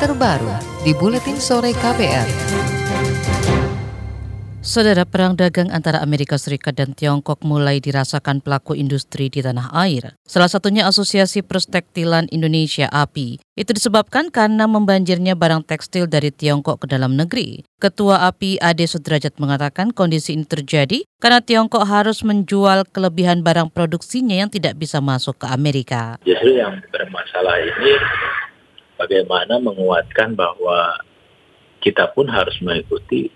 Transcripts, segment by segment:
terbaru di Buletin Sore KPR. Saudara perang dagang antara Amerika Serikat dan Tiongkok mulai dirasakan pelaku industri di tanah air. Salah satunya Asosiasi Perstektilan Indonesia API. Itu disebabkan karena membanjirnya barang tekstil dari Tiongkok ke dalam negeri. Ketua API Ade Sudrajat mengatakan kondisi ini terjadi karena Tiongkok harus menjual kelebihan barang produksinya yang tidak bisa masuk ke Amerika. Justru yang bermasalah ini bagaimana menguatkan bahwa kita pun harus mengikuti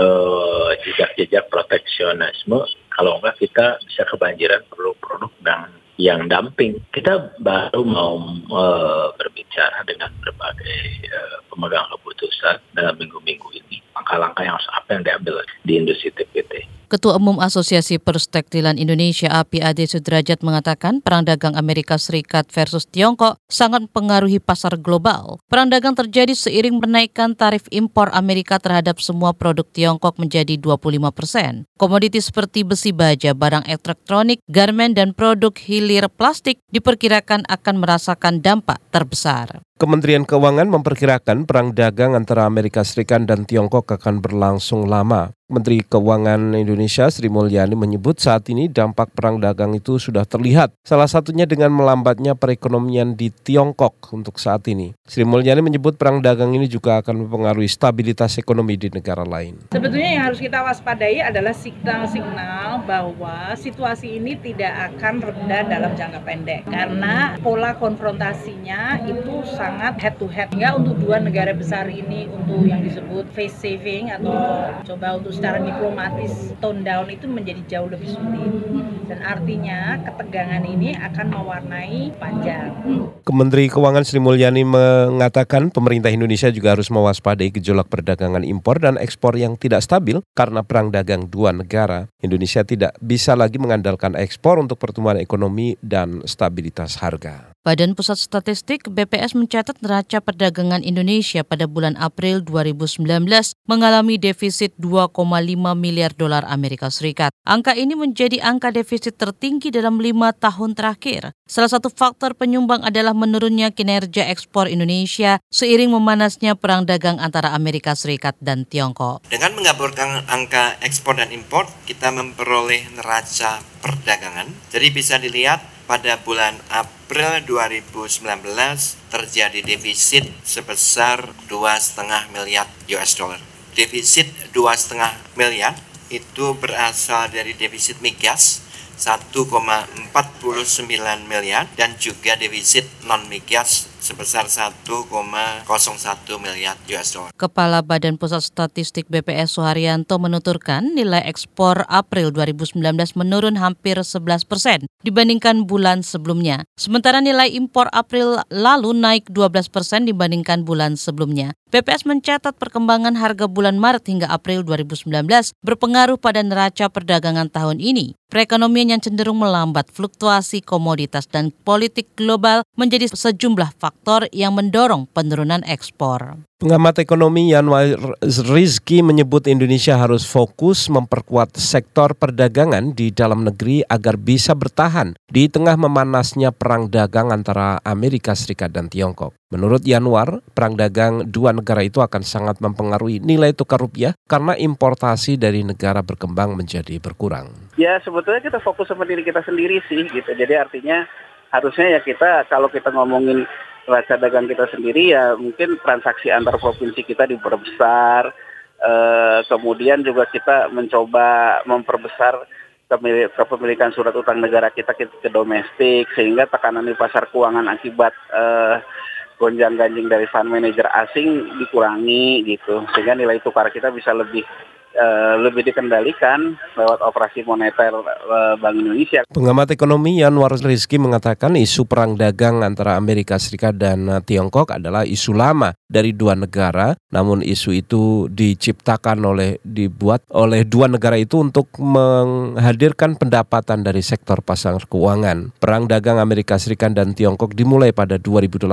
uh, jejak-jejak proteksionisme kalau enggak kita bisa kebanjiran produk-produk yang yang dumping. Kita baru mau uh, berbicara dengan berbagai uh, pemegang keputusan dalam minggu-minggu ini langkah-langkah yang apa yang diambil di industri TPT. Ketua Umum Asosiasi Perstektilan Indonesia API Ade Sudrajat mengatakan perang dagang Amerika Serikat versus Tiongkok sangat mempengaruhi pasar global. Perang dagang terjadi seiring menaikkan tarif impor Amerika terhadap semua produk Tiongkok menjadi 25 persen. Komoditi seperti besi baja, barang elektronik, garmen, dan produk hilir plastik diperkirakan akan merasakan dampak terbesar. Kementerian Keuangan memperkirakan perang dagang antara Amerika Serikat dan Tiongkok akan berlangsung lama. Menteri Keuangan Indonesia Sri Mulyani menyebut saat ini dampak perang dagang itu sudah terlihat. Salah satunya dengan melambatnya perekonomian di Tiongkok untuk saat ini. Sri Mulyani menyebut perang dagang ini juga akan mempengaruhi stabilitas ekonomi di negara lain. Sebetulnya yang harus kita waspadai adalah signal-signal bahwa situasi ini tidak akan reda dalam jangka pendek. Karena pola konfrontasinya itu sangat head to head. Ya untuk dua negara besar ini untuk yang disebut face saving atau coba untuk secara diplomatis tone down itu menjadi jauh lebih sulit dan artinya ketegangan ini akan mewarnai panjang. Kementeri Keuangan Sri Mulyani mengatakan pemerintah Indonesia juga harus mewaspadai gejolak perdagangan impor dan ekspor yang tidak stabil karena perang dagang dua negara. Indonesia tidak bisa lagi mengandalkan ekspor untuk pertumbuhan ekonomi dan stabilitas harga. Badan Pusat Statistik BPS mencatat neraca perdagangan Indonesia pada bulan April 2019 mengalami defisit 2,5 miliar dolar Amerika Serikat. Angka ini menjadi angka defisit tertinggi dalam lima tahun terakhir. Salah satu faktor penyumbang adalah menurunnya kinerja ekspor Indonesia seiring memanasnya perang dagang antara Amerika Serikat dan Tiongkok. Dengan menggabungkan angka ekspor dan impor, kita memperoleh neraca perdagangan. Jadi bisa dilihat pada bulan April 2019 terjadi defisit sebesar 2,5 miliar US dollar. Defisit 2,5 miliar itu berasal dari defisit migas 1,49 miliar dan juga defisit non migas sebesar 1,01 miliar US dollar. Kepala Badan Pusat Statistik BPS Suharyanto menuturkan nilai ekspor April 2019 menurun hampir 11 persen dibandingkan bulan sebelumnya. Sementara nilai impor April lalu naik 12 persen dibandingkan bulan sebelumnya. BPS mencatat perkembangan harga bulan Maret hingga April 2019 berpengaruh pada neraca perdagangan tahun ini. Perekonomian yang cenderung melambat, fluktuasi komoditas dan politik global menjadi sejumlah faktor yang mendorong penurunan ekspor. Pengamat ekonomi Yanwar Rizki menyebut Indonesia harus fokus memperkuat sektor perdagangan di dalam negeri agar bisa bertahan di tengah memanasnya perang dagang antara Amerika Serikat dan Tiongkok. Menurut Yanwar, perang dagang dua negara itu akan sangat mempengaruhi nilai tukar rupiah karena importasi dari negara berkembang menjadi berkurang. Ya sebetulnya kita fokus sama diri kita sendiri sih gitu. Jadi artinya harusnya ya kita kalau kita ngomongin neraca dagang kita sendiri ya mungkin transaksi antar provinsi kita diperbesar. Uh, kemudian juga kita mencoba memperbesar kepemilikan surat utang negara kita ke, ke domestik sehingga tekanan di pasar keuangan akibat uh, gonjang ganjing dari fund manager asing dikurangi gitu sehingga nilai tukar kita bisa lebih Eh, lebih dikendalikan lewat operasi moneter uh, Bank Indonesia. Pengamat ekonomi Yanwar Rizky mengatakan isu perang dagang antara Amerika Serikat dan eh, Tiongkok adalah isu lama dari dua negara, namun isu itu diciptakan oleh dibuat oleh dua negara itu untuk menghadirkan pendapatan dari sektor pasar keuangan. Perang dagang Amerika Serikat dan Tiongkok dimulai pada 2018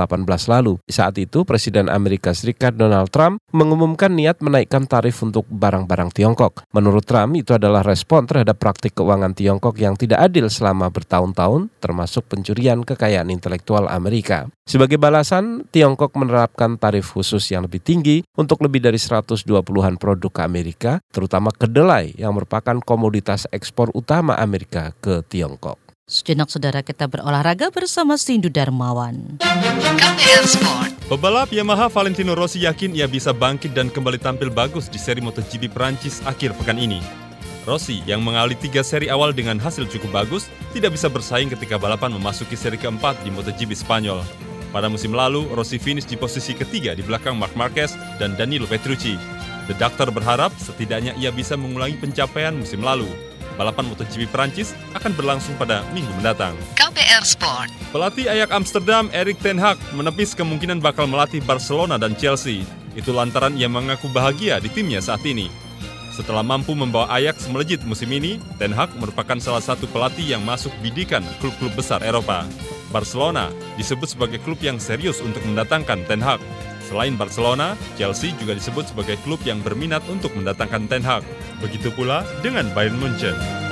lalu. Saat itu Presiden Amerika Serikat Donald Trump mengumumkan niat menaikkan tarif untuk barang-barang Tiongkok. Menurut Trump, itu adalah respon terhadap praktik keuangan Tiongkok yang tidak adil selama bertahun-tahun, termasuk pencurian kekayaan intelektual Amerika. Sebagai balasan, Tiongkok menerapkan tarif khusus yang lebih tinggi untuk lebih dari 120-an produk ke Amerika, terutama kedelai yang merupakan komoditas ekspor utama Amerika ke Tiongkok. Sejenak saudara kita berolahraga bersama Sindu Darmawan. KPR Sport. Pebalap Yamaha Valentino Rossi yakin ia bisa bangkit dan kembali tampil bagus di seri MotoGP Prancis akhir pekan ini. Rossi yang mengalami tiga seri awal dengan hasil cukup bagus tidak bisa bersaing ketika balapan memasuki seri keempat di MotoGP Spanyol. Pada musim lalu, Rossi finish di posisi ketiga di belakang Marc Marquez dan Danilo Petrucci. The Doctor berharap setidaknya ia bisa mengulangi pencapaian musim lalu. Balapan MotoGP Prancis akan berlangsung pada minggu mendatang. KPR Sport. Pelatih Ayak Amsterdam Erik ten Hag menepis kemungkinan bakal melatih Barcelona dan Chelsea. Itu lantaran ia mengaku bahagia di timnya saat ini. Setelah mampu membawa Ajax melejit musim ini, Ten Hag merupakan salah satu pelatih yang masuk bidikan klub-klub besar Eropa. Barcelona disebut sebagai klub yang serius untuk mendatangkan Ten Hag. Selain Barcelona, Chelsea juga disebut sebagai klub yang berminat untuk mendatangkan Ten Hag. Begitu pula dengan Bayern Munchen.